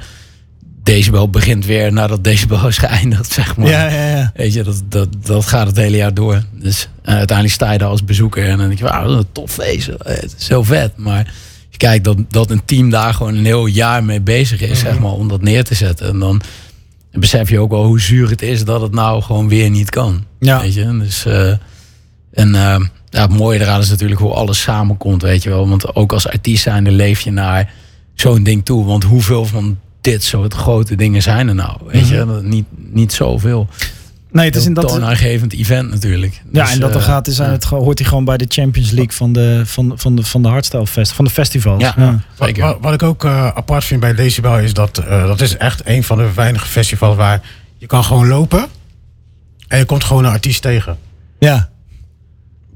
Decibel begint weer nadat Decibel is geëindigd, zeg maar. Ja, ja, ja. Weet je, dat, dat, dat gaat het hele jaar door. Dus en uiteindelijk sta je daar als bezoeker en dan denk je, wauw, een tof feest. Eh, Het is zo vet. Maar je kijkt dat, dat een team daar gewoon een heel jaar mee bezig is, zeg maar, om dat neer te zetten. En dan besef je ook wel hoe zuur het is dat het nou gewoon weer niet kan. Ja. Weet je, dus... eh, en eh, ja, het mooie eraan is natuurlijk hoe alles samenkomt, weet je wel. Want ook als artiest zijnde leef je naar zo'n ding toe. Want hoeveel van dit soort grote dingen zijn er nou? Weet je, Dat- niet, niet zoveel. Nee, het is in dat... toonaangevend event natuurlijk. Ja, Dus, en dat er eh, gaat, is aan het, hoort hij gewoon bij de Champions League van de, van, van de, van de hardstyle fest, van de festivals. Ja. Wat, Zeker. wat- wat ik ook eh, apart vind bij Decibel is dat eh, dat is echt een van de weinige festivals waar je kan gewoon lopen en je komt gewoon een artiest tegen. ja.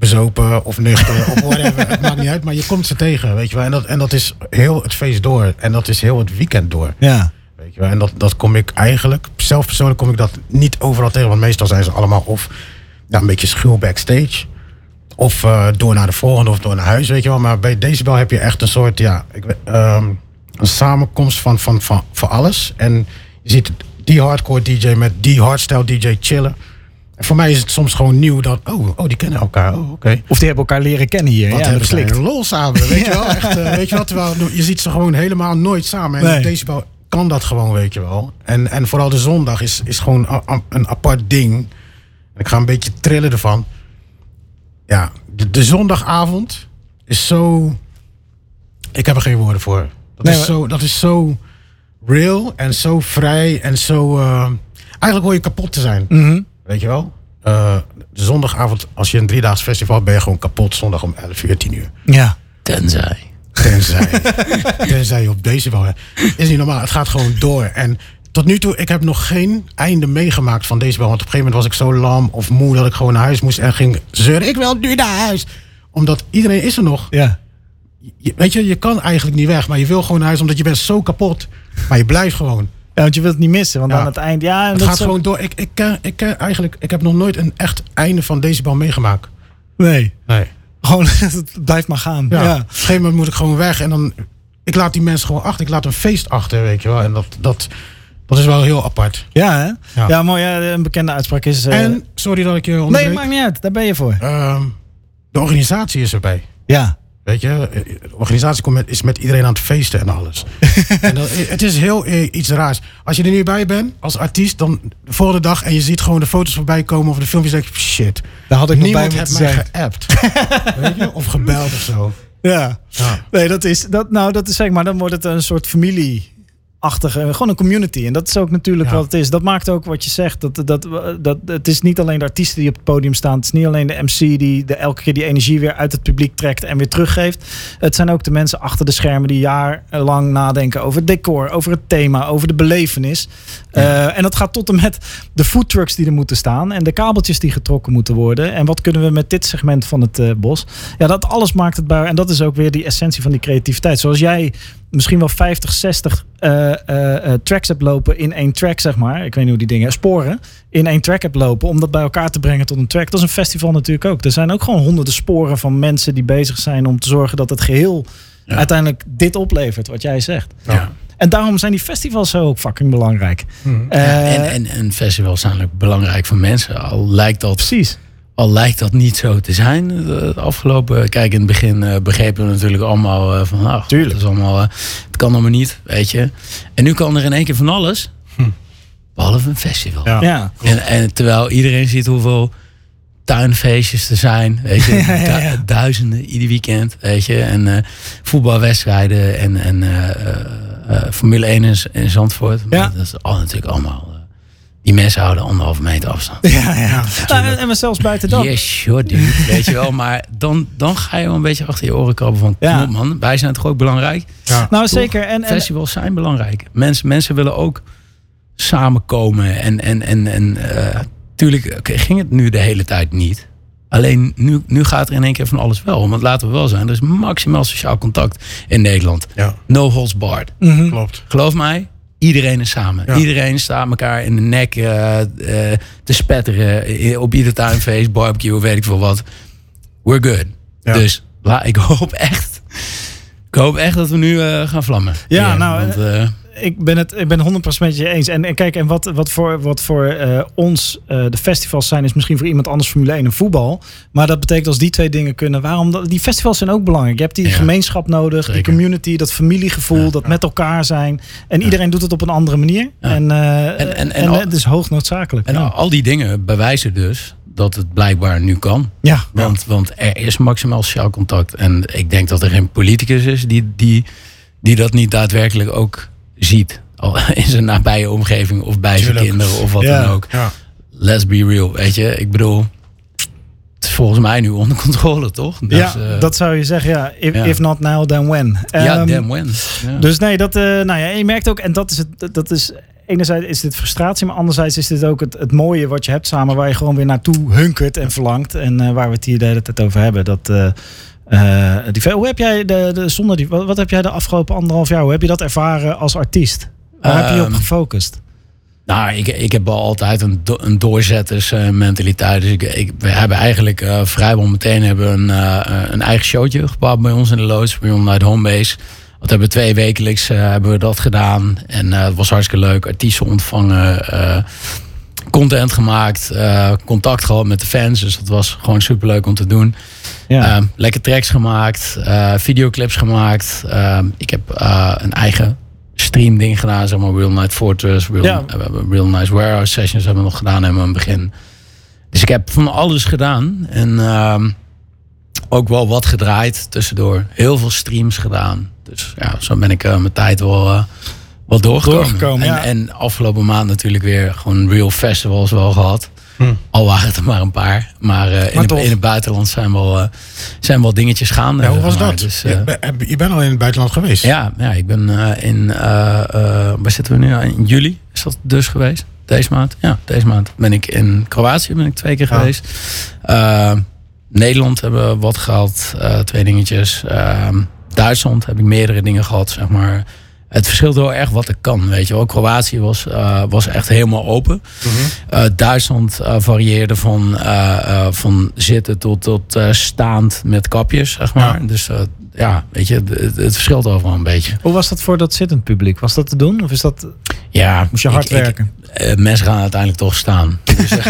Bezopen of nuchter of whatever, het maakt niet uit, maar je komt ze tegen, weet je wel. En dat, en dat is heel het feest door en dat is heel het weekend door. ja. Weet je wel. En dat, dat kom ik eigenlijk, zelf persoonlijk kom ik dat niet overal tegen. Want meestal zijn ze allemaal of ja, een beetje schuw backstage. Of eh, door naar de volgende of door naar huis, weet je wel. Maar bij Decibel heb je echt een soort, ja, ik, ehm, een samenkomst van, van, van, van alles. En je ziet die hardcore DJ met die hardstyle DJ chillen. En voor mij is het soms gewoon nieuw dat, oh, oh die kennen elkaar, oh, oké. Of die hebben elkaar leren kennen hier. Wat ja, hebben een lol samen, weet je wel. Echt, eh, weet je wel, terwijl je ziet ze gewoon helemaal nooit samen. En Nee. Decibel kan dat gewoon, weet je wel. En, en vooral de zondag is, is gewoon a- a- een apart ding. Ik ga een beetje trillen ervan. Ja, de, de zondagavond is zo... Ik heb er geen woorden voor. Dat, Nee, is, zo, dat is zo real en zo vrij en zo... eh, eigenlijk hoor je kapot te zijn. Mhm. Weet je wel? Eh, zondagavond, als je een driedaags festival ben je gewoon kapot zondag om 11 uur, 10 uur. Ja. Tenzij. Tenzij, tenzij je op deze wel. Is niet normaal. Het gaat gewoon door. En tot nu toe, ik heb nog geen einde meegemaakt van deze bal. Want op een gegeven moment was ik zo lam of moe dat ik gewoon naar huis moest en ging zeuren. Ik wil nu naar huis. Omdat iedereen is er nog. Ja. Je- weet je, je kan eigenlijk niet weg, maar je wil gewoon naar huis omdat je bent zo kapot. Maar je blijft gewoon. Ja, want je wilt het niet missen, want Ja. aan het eind... Ja, Het dat gaat gewoon door. Ik, ik, ken, ik ken eigenlijk, ik heb nog nooit een echt einde van Decibel meegemaakt. Nee, Nee. gewoon, het blijft maar gaan. Ja. Ja. Op een gegeven moment moet ik gewoon weg en dan. Ik laat die mensen gewoon achter. Ik laat een feest achter, weet je wel. En dat, dat, dat is wel heel apart. Ja, hè? Ja, Ja. mooi. Ja, een bekende uitspraak is... eh, en, sorry dat ik je nee, onderbreek. maakt niet uit. Daar ben je voor. Ehm, de organisatie is erbij. Ja. Weet je, de organisatie komt met, is met iedereen aan het feesten en alles. en dat, het is heel eh, iets raars. Als je er nu bij bent als artiest, dan de volgende dag en je ziet gewoon de foto's voorbij komen of de filmpjes, denk je, shit. Daar had ik Niemand moeten heeft mij geappt. Weet je, of gebeld of zo. Ja. Ja. Nee, dat is, dat, nou, dat is zeg maar, dan wordt het een soort familie-achtige, gewoon een community. En dat is ook natuurlijk Ja. wat het is. Dat maakt ook wat je zegt. Dat, dat, dat, het is niet alleen de artiesten die op het podium staan. Het is niet alleen de MC die de, elke keer die energie weer uit het publiek trekt en weer teruggeeft. Het zijn ook de mensen achter de schermen die jarenlang nadenken over het decor, over het thema, over de belevenis. Eh, en dat gaat tot en met de foodtrucks die er moeten staan en de kabeltjes die getrokken moeten worden. En wat kunnen we met dit segment van het eh, bos? Ja, dat alles maakt het bij. En dat is ook weer die essentie van die creativiteit. Zoals jij misschien wel 50, 60 eh, eh, eh, tracks hebt lopen in één track, zeg maar. Ik weet niet hoe die dingen, sporen. In één track hebt lopen om dat bij elkaar te brengen tot een track. Dat is een festival natuurlijk ook. Er zijn ook gewoon honderden sporen van mensen die bezig zijn om te zorgen dat het geheel Ja. uiteindelijk dit oplevert, wat jij zegt. Ja. En daarom zijn die festivals zo ook fucking belangrijk. Eh, en, en, en festivals zijn ook belangrijk voor mensen. Al lijkt dat, precies. Al lijkt dat niet zo te zijn. De afgelopen, kijk, in het begin eh, begrepen we natuurlijk allemaal eh, van, nou, Tuurlijk. het is allemaal, eh, het kan allemaal niet, weet je. En nu kan er in één keer van alles, behalve een festival. Ja. Ja. En, en terwijl iedereen ziet hoeveel tuinfeestjes er zijn, weet je, Ja, ja, ja. Du- duizenden ieder weekend, weet je, en eh, voetbalwedstrijden en, en eh, eh, eh, Formule 1 in, in Zandvoort. Maar Ja. Dat is al natuurlijk allemaal. Eh, die mensen houden anderhalve meter afstand. Ja, ja. En, en maar zelfs buiten dat. Yes, sure, dude. Weet je wel, maar dan, dan ga je wel een beetje achter je oren krabben van, Ja. op man, wij zijn toch ook belangrijk? Ja. Nou, Toch? zeker. En, en, Festivals zijn belangrijk. Mensen, mensen willen ook samenkomen. En, en, en, en eh, tuurlijk oké, ging het nu de hele tijd niet. Alleen nu, nu gaat er in één keer van alles wel. Want laten we wel zijn, er is maximaal sociaal contact in Nederland. Ja, No holds barred. Mhm. klopt. Geloof mij, iedereen is samen. Ja. Iedereen staat elkaar in de nek eh, eh, te spetteren. eh, Op ieder tuinfeest, barbecue, weet ik veel wat. We're good. Ja. Dus la, ik hoop echt... Ik hoop echt dat we nu gaan vlammen. Ja, nou, Want, ik ben het ik ben 100% met je eens. En, en kijk, en wat, wat voor, wat voor eh, ons eh, de festivals zijn, is misschien voor iemand anders Formule 1 en voetbal. Maar dat betekent als die twee dingen kunnen, waarom dat, die festivals zijn ook belangrijk. Je hebt die Ja. gemeenschap nodig, die community, dat familiegevoel, Ja. dat met elkaar zijn. En iedereen doet het op een andere manier. En, eh, En- en- en, en al- het is hoog noodzakelijk. En al die dingen bewijzen dus dat het blijkbaar nu kan. ja. Want, want er is maximaal sociaal contact. En ik denk dat er geen politicus is die, die, die dat niet daadwerkelijk ook ziet. In zijn nabije omgeving of bij zijn kinderen of wat Ja. dan ook. Ja. Let's be real, weet je. Ik bedoel, het is volgens mij nu onder controle, toch? Dus, ja, eh, dat zou je zeggen. Ja. If, ja. if not now, then when. ja, Ehm, damn when. Dus nee, dat, eh, nou ja, je merkt ook, en dat is het, dat- is, enerzijds is dit frustratie, maar anderzijds is dit ook het, het mooie wat je hebt samen, waar je gewoon weer naartoe hunkert en verlangt. En eh, waar we het hier de hele tijd over hebben. Dat, die, hoe heb jij de, de zonder die, wat, wat heb jij de afgelopen anderhalf jaar, hoe heb je dat ervaren als artiest? Waar heb je op Ehm, gefocust? Nou, ik, ik heb al altijd een, do- een doorzettersmentaliteit. Dus ik, ik, we hebben eigenlijk eh, vrijwel meteen hebben een, eh, een eigen showtje gebouwd bij ons in de loods, bij ons uit Homebase. Dat hebben we twee wekelijks eh, hebben we dat gedaan. En eh, het was hartstikke leuk. Artiesten ontvangen, eh, content gemaakt, eh, contact gehad met de fans. Dus dat was gewoon super leuk om te doen. Ja. Ehm, lekker tracks gemaakt, eh, videoclips gemaakt. Ehm, ik heb eh, een eigen stream ding gedaan, zeg maar Real Night Fortress, Real, Ja. we hebben Real Nice Warehouse Sessions hebben we nog gedaan in het begin. Dus ik heb van alles gedaan en ehm, ook wel wat gedraaid tussendoor. Heel veel streams gedaan. Dus ja, zo ben ik mijn tijd wel, wel doorgekomen. Doorgekomen, en, ja. en afgelopen maand natuurlijk weer gewoon real festivals wel gehad. Hm. Al waren het er maar een paar. Maar, eh, in, Maar het, toch. in het buitenland zijn wel, eh, zijn wel dingetjes gaande. Ja, hoe was maar. dat? Dus, je, eh, ben- je bent al in het buitenland geweest. ja, ja, ik ben eh, in, waar zitten we nu? In juli is dat dus geweest. Deze maand. Ja, deze maand ben ik in Kroatië ben ik twee keer Ja. geweest. Nederland hebben we wat gehad, eh, twee dingetjes. Eh, Duitsland heb ik meerdere dingen gehad, zeg maar. Het verschilt heel erg wat er kan, weet je wel. Kroatië was, eh, was echt helemaal open. Eh, Duitsland eh, varieerde van, van zitten tot, tot staand met kapjes, zeg maar. Ja. Dus ja, weet je, het, het verschilt overal een beetje. Hoe was dat voor dat zittend publiek? Was dat te doen? Of is dat, Ja, moest je hard ik- ik- werken? eh, mensen gaan uiteindelijk toch staan. Dus, eh,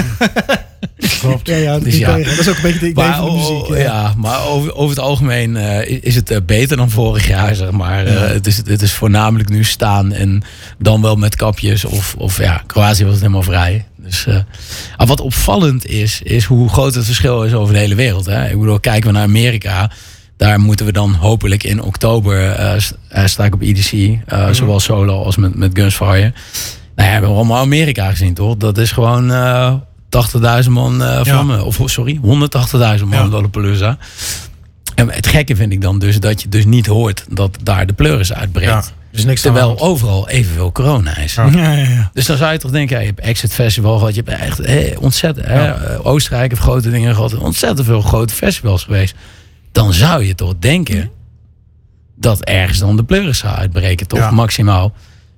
Klopt. ja, ja, dus ja. dat is ook een beetje de idee maar, van de muziek. ja, maar over, over het algemeen eh, is het beter dan vorig jaar, zeg maar. Het, is, het is voornamelijk nu staan en dan wel met kapjes. Of, of ja, Kroatië was het helemaal vrij. Dus, ah, wat opvallend is, is hoe groot het verschil is over de hele wereld. Hè? Ik bedoel, kijken we naar Amerika. Daar moeten we dan hopelijk in oktober eh, sta ik op EDC. eh, Zowel solo als met, met Gunsfire. Nou ja, we hebben allemaal Amerika gezien, toch? Dat is gewoon eh 80.000 man eh, van Ja. Of sorry, 180.000 man Ja. Lollapalooza. En het gekke vind ik dan dus dat je dus niet hoort dat daar de pleuris uitbreekt. Ja, is niks Terwijl overal evenveel corona is. Ja. Ja, ja. Dus dan zou je toch denken, je hebt Exit Festival gehad. Je hebt echt ontzettend... Hè, Oostenrijk heeft grote dingen gehad. Ontzettend veel grote festivals geweest. Dan zou je toch denken dat ergens dan de pleuris zou uitbreken. Toch Ja. maximaal.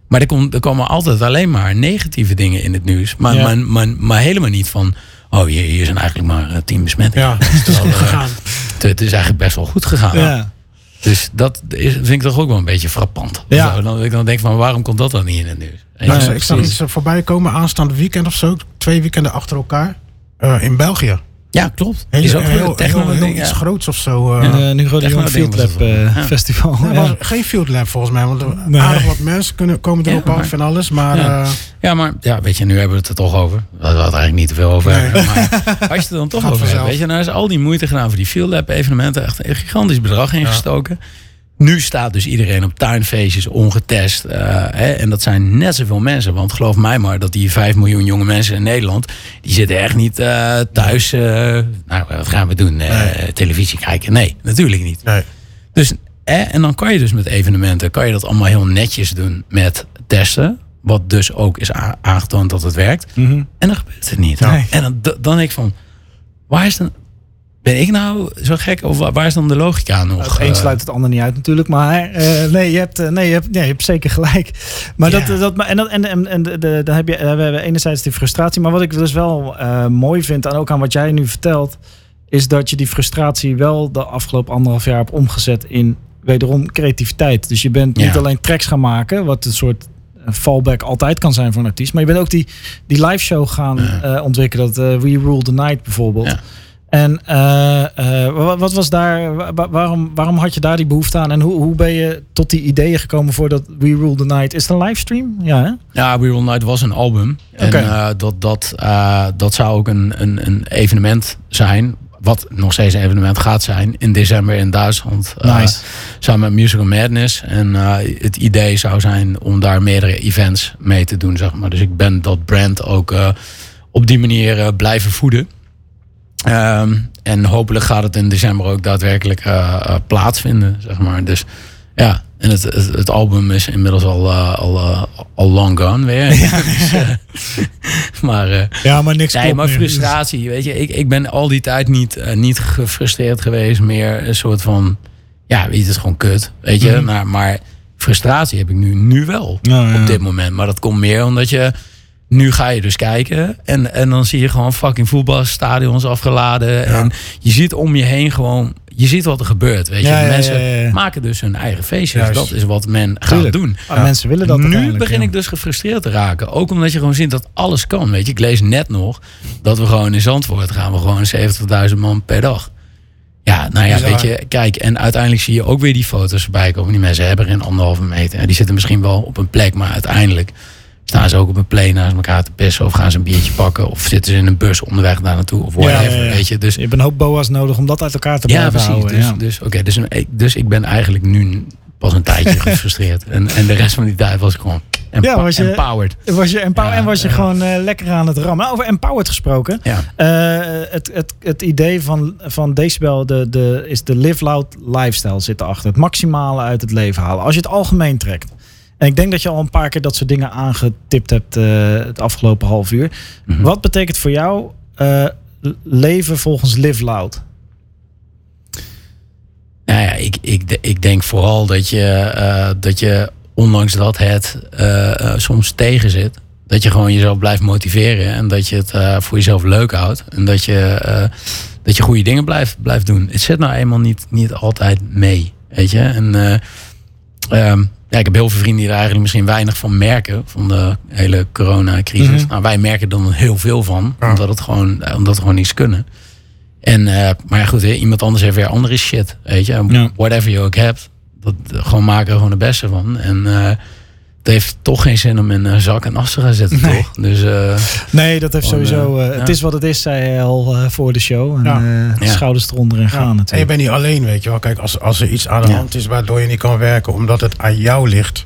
Maar er, komt, er komen altijd alleen maar negatieve dingen in het nieuws. Maar, Ja. maar, maar, maar helemaal niet van... Oh, hier, hier zijn eigenlijk maar eh, tien besmettingen. Ja, het is goed gegaan. Het, het is eigenlijk best wel goed gegaan. Ja. Dus dat is, vind ik toch ook wel een beetje frappant. Ja. Dan, ik dan denk van, waarom komt dat dan niet in het nieuws? Nou, ja, ik zag iets eh, voorbij komen aanstaande weekend of zo. Twee weekenden achter elkaar. eh, in België. Ja, klopt. Heel, is ook heel, heel, techno heel ding, iets ja. groots of zo. eh. En uh, nu Techno Jong ding Field Lab het wel. eh, Ja. Festival. Nee, Ja. was geen field lab volgens mij. Want er Nee. aardig wat mensen kunnen, komen Ja, erop af en alles. Maar Ja. eh, Ja, maar ja, weet je, nu hebben we het er toch over. We hadden het eigenlijk niet te veel over. Nee. hebben, Maar als je het er dan toch Gaat over hebt, weet je, nou is al die moeite gedaan voor die Field Lab evenementen. Echt een gigantisch bedrag ingestoken. Nu staat dus iedereen op tuinfeestjes ongetest. eh, hè, en dat zijn net zoveel mensen. Want geloof mij maar dat die 5 miljoen jonge mensen in Nederland... die zitten echt niet eh, thuis... eh, nou, wat gaan we doen? Televisie kijken? Nee, natuurlijk niet. nee. Dus, eh, en dan kan je dus met evenementen, kan je dat allemaal heel netjes doen met testen. Wat dus ook is aangetoond dat het werkt. Mhm. En dan gebeurt het niet. Nee. En dan, dan denk ik van, waar is dan... Ben ik nou zo gek? Of wa- waar is dan de logica nog? Het een eh? sluit het ander niet uit natuurlijk. Maar eh, nee, je hebt, eh, nee, je hebt, nee, je hebt zeker gelijk. Maar dat, dat, en, dat, en, en, dan heb je, we hebben enerzijds die frustratie. Maar wat ik dus wel mooi vind, en ook aan wat jij nu vertelt... is dat je die frustratie wel de afgelopen anderhalf jaar hebt omgezet in wederom creativiteit. Dus je bent niet alleen tracks gaan maken, wat een soort fallback altijd kan zijn voor een artiest. Maar je bent ook die, die live show gaan ontwikkelen. Dat We Rule the Night bijvoorbeeld. En eh, eh, wa- wat was daar, wa- wa- waarom, waarom had je daar die behoefte aan? En hoe, hoe ben je tot die ideeën gekomen voor dat We Rule the Night? Is het een livestream? Ja, hè? Ja, We Will Night was een album. En eh, dat, dat, dat zou ook een, een, een evenement zijn. Wat nog steeds een evenement gaat zijn. In december in Duitsland. Nice. samen met Musical Madness. En het idee zou zijn om daar meerdere events mee te doen. Zeg maar. Dus ik ben dat brand ook op die manier blijven voeden. Ehm, en hopelijk gaat het in december ook daadwerkelijk eh, eh, plaatsvinden. Zeg maar. Dus ja, en het, het, het album is inmiddels al, eh, al, al long gone weer. Dus, eh, maar Ja, maar niks Nee, maar frustratie. Weet je, ik, ik ben al die tijd niet, niet gefrustreerd geweest. Meer een soort van. Ja, weet je, het is gewoon kut. Weet je, Mhm. maar, maar frustratie heb ik nu, nu wel. Ja, ja. Op dit moment. Maar dat komt meer omdat je. Nu ga je dus kijken. En, en dan zie je gewoon fucking voetbalstadions afgeladen. En je ziet om je heen gewoon. Je ziet wat er gebeurt. Weet je, Ja, mensen ja, maken dus hun eigen feestjes. Juist. Dat is wat men gaat doen. Ah, Mensen willen dat Nu begin ik dus gefrustreerd te raken. Ook omdat je gewoon ziet dat alles kan. Weet je, ik lees net nog dat we gewoon in Zandvoort gaan we gewoon 70.000 man per dag. Ja, nou ja, weet je, kijk, en uiteindelijk zie je ook weer die foto's voorbij komen. Die mensen hebben er in anderhalve meter. En die zitten misschien wel op een plek, maar uiteindelijk staan ze ook op een play naast elkaar te pissen. Of gaan ze een biertje pakken. Of zitten ze in een bus onderweg daar naartoe. Of whatever, ja, ja. weet je. Dus Je hebt een hoop boa's nodig om dat uit elkaar te ja, blijven precies. houden. dus ja. dus, oké, dus, een- dus ik ben eigenlijk nu pas een tijdje gefrustreerd. En, en de rest van die tijd was ik gewoon Ja, was je- empowered. Was je empower Ja, en was je ja. gewoon eh, lekker aan het rammen. Nou, over empowered gesproken. Ja. Eh, het, het, het idee van, van Decibel de, de, is de live loud lifestyle zit erachter. Het maximale uit het leven halen. Als je het algemeen trekt. En ik denk dat je al een paar keer dat soort dingen aangetipt hebt eh, het afgelopen half uur. Mhm. Wat betekent voor jou eh, leven volgens live loud? Nou ja, ik, ik, ik denk vooral dat je, eh, dat je ondanks dat het soms tegen zit, dat je gewoon jezelf blijft motiveren en dat je het voor jezelf leuk houdt en dat je, dat je goede dingen blijft, blijft doen. Het zit nou eenmaal niet, niet altijd mee, weet je. En ehm, ja, ik heb heel veel vrienden die er eigenlijk misschien weinig van merken, van de hele coronacrisis. Nou, wij merken er dan heel veel van, Ja. omdat, het gewoon, eh, omdat we gewoon niets kunnen. En, eh, maar ja, goed, iemand anders heeft weer andere shit, weet je. Ja. Whatever je ook hebt, dat, gewoon maken er gewoon het beste van. En eh, het heeft toch geen zin om in een zak en as te gaan zitten, Nee. toch? Dus eh, Nee, dat heeft Gewoon, sowieso. eh, eh, Het is wat het is, zei hij al eh, voor de show. En Ja. eh, Ja. schouders eronder en gaan En je natuurlijk. bent niet alleen, weet je wel. Kijk, als, als er iets aan de Ja. hand is waardoor je niet kan werken, omdat het aan jou ligt,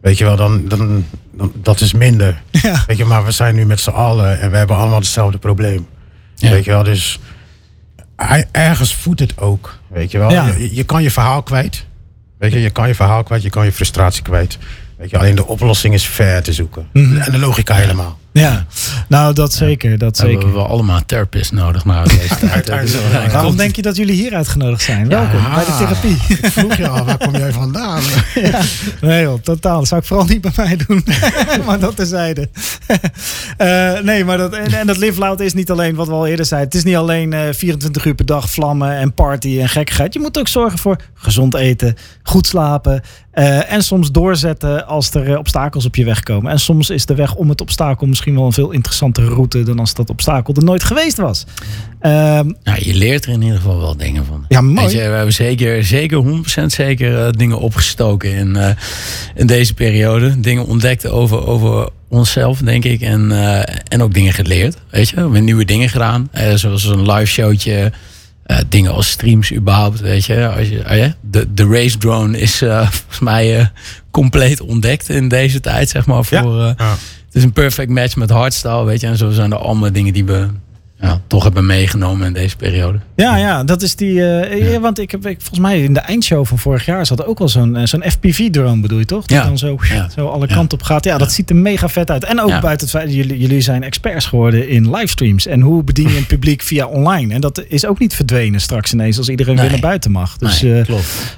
weet je wel, dan, dan, dan dat is minder. Ja. Weet je, maar we zijn nu met z'n allen en we hebben allemaal hetzelfde probleem. Ja. Weet je wel, dus ergens voedt het ook, weet je wel. Ja. Je, je kan je verhaal kwijt. Weet je, je kan je verhaal kwijt, je kan je frustratie kwijt. Weet je, alleen de oplossing is ver te zoeken. Mhm. En de logica helemaal. Ja, nou dat zeker, dat hebben zeker. we wel allemaal een therapist nodig nou deze tijd. Waarom komt- denk je dat jullie hier uitgenodigd zijn? Welkom bij de therapie. Ik vroeg je al, waar kom jij vandaan? Ja, nee joh, totaal. Dat zou ik vooral niet bij mij doen. maar dat terzijde. Eh nee, maar dat, en, en dat live loud is niet alleen wat we al eerder zeiden. Het is niet alleen eh 24 uur per dag vlammen en party en gekkigheid. Je moet ook zorgen voor gezond eten, goed slapen. Eh, en soms doorzetten als er eh, obstakels op je weg komen. En soms is de weg om het obstakel misschien wel een veel interessantere route dan als dat obstakel er nooit geweest was. Ehm, Nou, je leert er in ieder geval wel dingen van. ja, mooi. Weet je, we hebben zeker, zeker 100% zeker eh, dingen opgestoken in, in deze periode. Dingen ontdekt over, over onszelf, denk ik. En, en ook dingen geleerd. Weet je, we hebben nieuwe dingen gedaan. Zoals een live showtje. Eh, dingen als streams überhaupt, weet je. Als je ja, de, de race drone is eh, volgens mij eh, compleet ontdekt in deze tijd, zeg maar. Voor, Ja. Ja. het is een perfect match met hardstyle, weet je. En zo zijn er allemaal dingen die we ja, toch hebben meegenomen in deze periode. Ja, ja, dat is die. eh, ja, want ik heb ik, volgens mij in de eindshow van vorig jaar zat ook wel zo'n eh, zo'n FPV-drone, bedoel je toch? Die Ja. dan zo, Ja. zo alle kanten op gaat. Ja, dat ziet er mega vet uit. En ook buiten het feit, jullie, jullie zijn experts geworden in livestreams. En hoe bedien je een publiek via online? En dat is ook niet verdwenen straks ineens als iedereen Nee. weer naar buiten mag. Dus Nee, eh, klopt.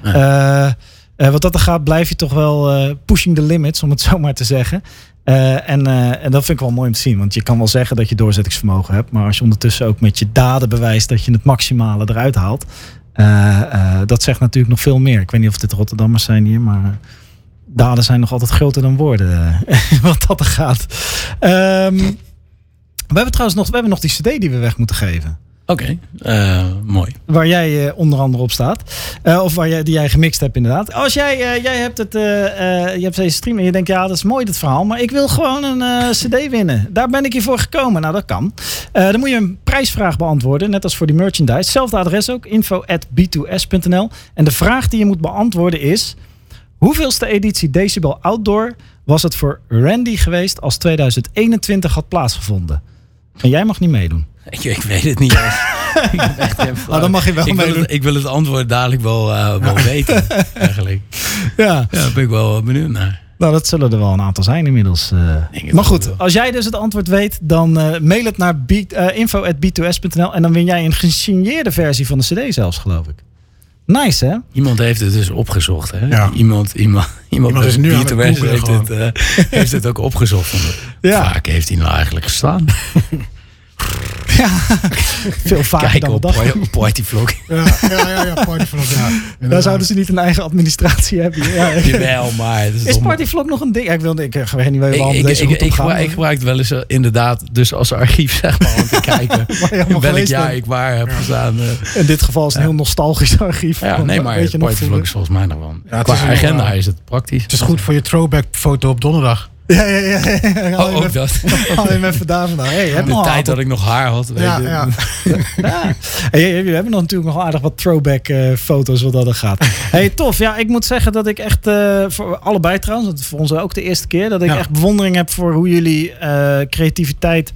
Wat dat er gaat, blijf je toch wel pushing the limits, om het zo maar te zeggen. Eh, en, eh, en dat vind ik wel mooi om te zien. Want je kan wel zeggen dat je doorzettingsvermogen hebt. Maar als je ondertussen ook met je daden bewijst dat je het maximale eruit haalt. eh, dat zegt natuurlijk nog veel meer. Ik weet niet of dit Rotterdammers zijn hier, maar daden zijn nog altijd groter dan woorden. wat dat er gaat. Ehm, we hebben trouwens nog, we hebben nog die CD die we weg moeten geven. Oké, eh, mooi. Waar jij eh, onder andere op staat. Eh, of waar jij, die jij gemixt hebt inderdaad. Als jij, jij hebt, het, je hebt deze stream en je denkt, ja dat is mooi dit verhaal. Maar ik wil gewoon een cd winnen. Daar ben ik hiervoor gekomen. Nou dat kan. Dan moet je een prijsvraag beantwoorden. Net als voor die merchandise. Hetzelfde adres ook. info at b2s.nl En de vraag die je moet beantwoorden is... Hoeveelste editie Decibel Outdoor was het voor Randy geweest als 2021 had plaatsgevonden? En jij mag niet meedoen. Ik, ik weet het niet eens. ik echt. Oh, dan mag je wel ik wil, het, ik wil het antwoord dadelijk wel, eh, wel weten, eigenlijk. Ja. Ja, daar ben ik wel benieuwd naar. Nou, dat zullen er wel een aantal zijn inmiddels. eh. Maar goed, als jij dus het antwoord weet, dan eh, mail het naar uh, info.b2s.nl en dan win jij een gesigneerde versie van de CD zelfs, geloof ik. Nice, hè? Iemand heeft het dus opgezocht. Hè? Ja. Iemand, iemand, iemand, Iemand is nu aan het Beatles googlen heeft, het, eh, heeft het ook opgezocht. Ja. Vaak heeft hij nou eigenlijk gestaan. Ja, veel vaker dan op. Party- Partyvlog. Ja, ja, ja, ja Partyvlog, ja. Daar zouden ze niet een eigen administratie hebben. Ja. Jawel, maar... Het is Is toch- Partyvlog nog een ding? Ja, ik, wilde, ik eh, weet niet Ik, waarom ik, deze ik, ik, op gaan. gebruik, ik gebruik het wel eens eh, inderdaad dus als archief zeg maar om te kijken Waar je in welk jaar ik waar heb gestaan. eh. In dit geval is het een heel nostalgisch archief. Ja, nee, maar weet je nog Partyvlog is volgens mij nog wel. Ja, Qua agenda ja. is het praktisch. Het is goed voor je throwback foto op donderdag. Ja, ja, ja. ja. Oh, ook dat. daar vandaan. Hey, je hebt De tijd dat ik nog haar had. Weet Ja, je. ja. Ja. Hey, jullie hebben nog natuurlijk nog aardig wat throwback eh, foto's wat dat er gaat. Hey, tof. Ja, ik moet zeggen dat ik echt eh, voor allebei trouwens, want voor ons ook de eerste keer, dat ik Ja. echt bewondering heb voor hoe jullie eh, creativiteit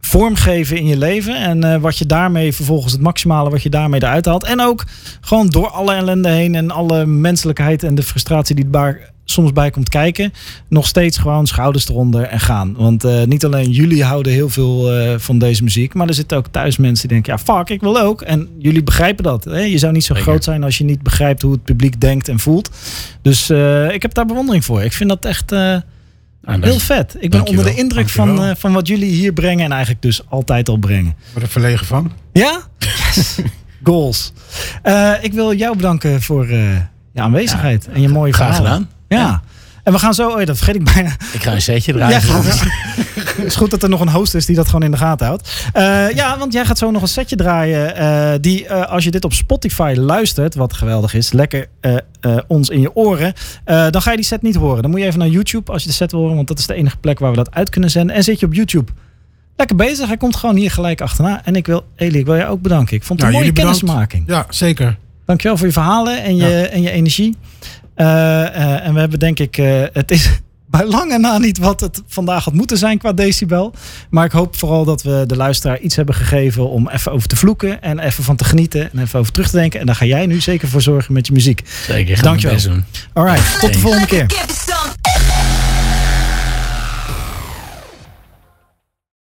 vormgeven in je leven. En eh, wat je daarmee vervolgens het maximale wat je daarmee eruit haalt. En ook gewoon door alle ellende heen en alle menselijkheid en de frustratie die daar soms bij komt kijken. Nog steeds gewoon schouders eronder en gaan. Want eh, niet alleen jullie houden heel veel eh, van deze muziek. Maar er zitten ook thuis mensen die denken, ja fuck, ik wil ook. En jullie begrijpen dat. Hè? Je zou niet zo groot zijn als je niet begrijpt hoe het publiek denkt en voelt. Dus ik heb daar bewondering voor. Ik vind dat echt... Nou, dat Heel vet. Ik ben onder de indruk van, eh, van wat jullie hier brengen en eigenlijk dus altijd al brengen. Ik word er verlegen van. Ja? Yes. Goals. Eh, ik wil jou bedanken voor eh, je aanwezigheid en je mooie Graag verhalen. gedaan. Ja. En we gaan zo, oh ja, dat vergeet ik bijna. Ik ga een setje draaien. Ja, Het is goed dat er nog een host is die dat gewoon in de gaten houdt. Eh, ja, want jij gaat zo nog een setje draaien. eh, die, eh, als je dit op Spotify luistert, wat geweldig is, lekker eh, eh, ons in je oren. eh, dan ga je die set niet horen. Dan moet je even naar YouTube als je de set wil horen, want dat is de enige plek waar we dat uit kunnen zenden. En zit je op YouTube. Lekker bezig. Hij komt gewoon hier gelijk achterna. En ik wil, Eli, ik wil jou ook bedanken. Ik vond het Ja, een mooie kennismaking. Ja, zeker. Dankjewel voor je verhalen en je, en je energie. Eh, eh, en we hebben denk ik, eh, het is bij lange na niet wat het vandaag had moeten zijn qua decibel. Maar ik hoop vooral dat we de luisteraar iets hebben gegeven om even over te vloeken. En even van te genieten en even over terug te denken. En daar ga jij nu zeker voor zorgen met je muziek. Zeker, Dankjewel. doen. Alright, tot de volgende keer.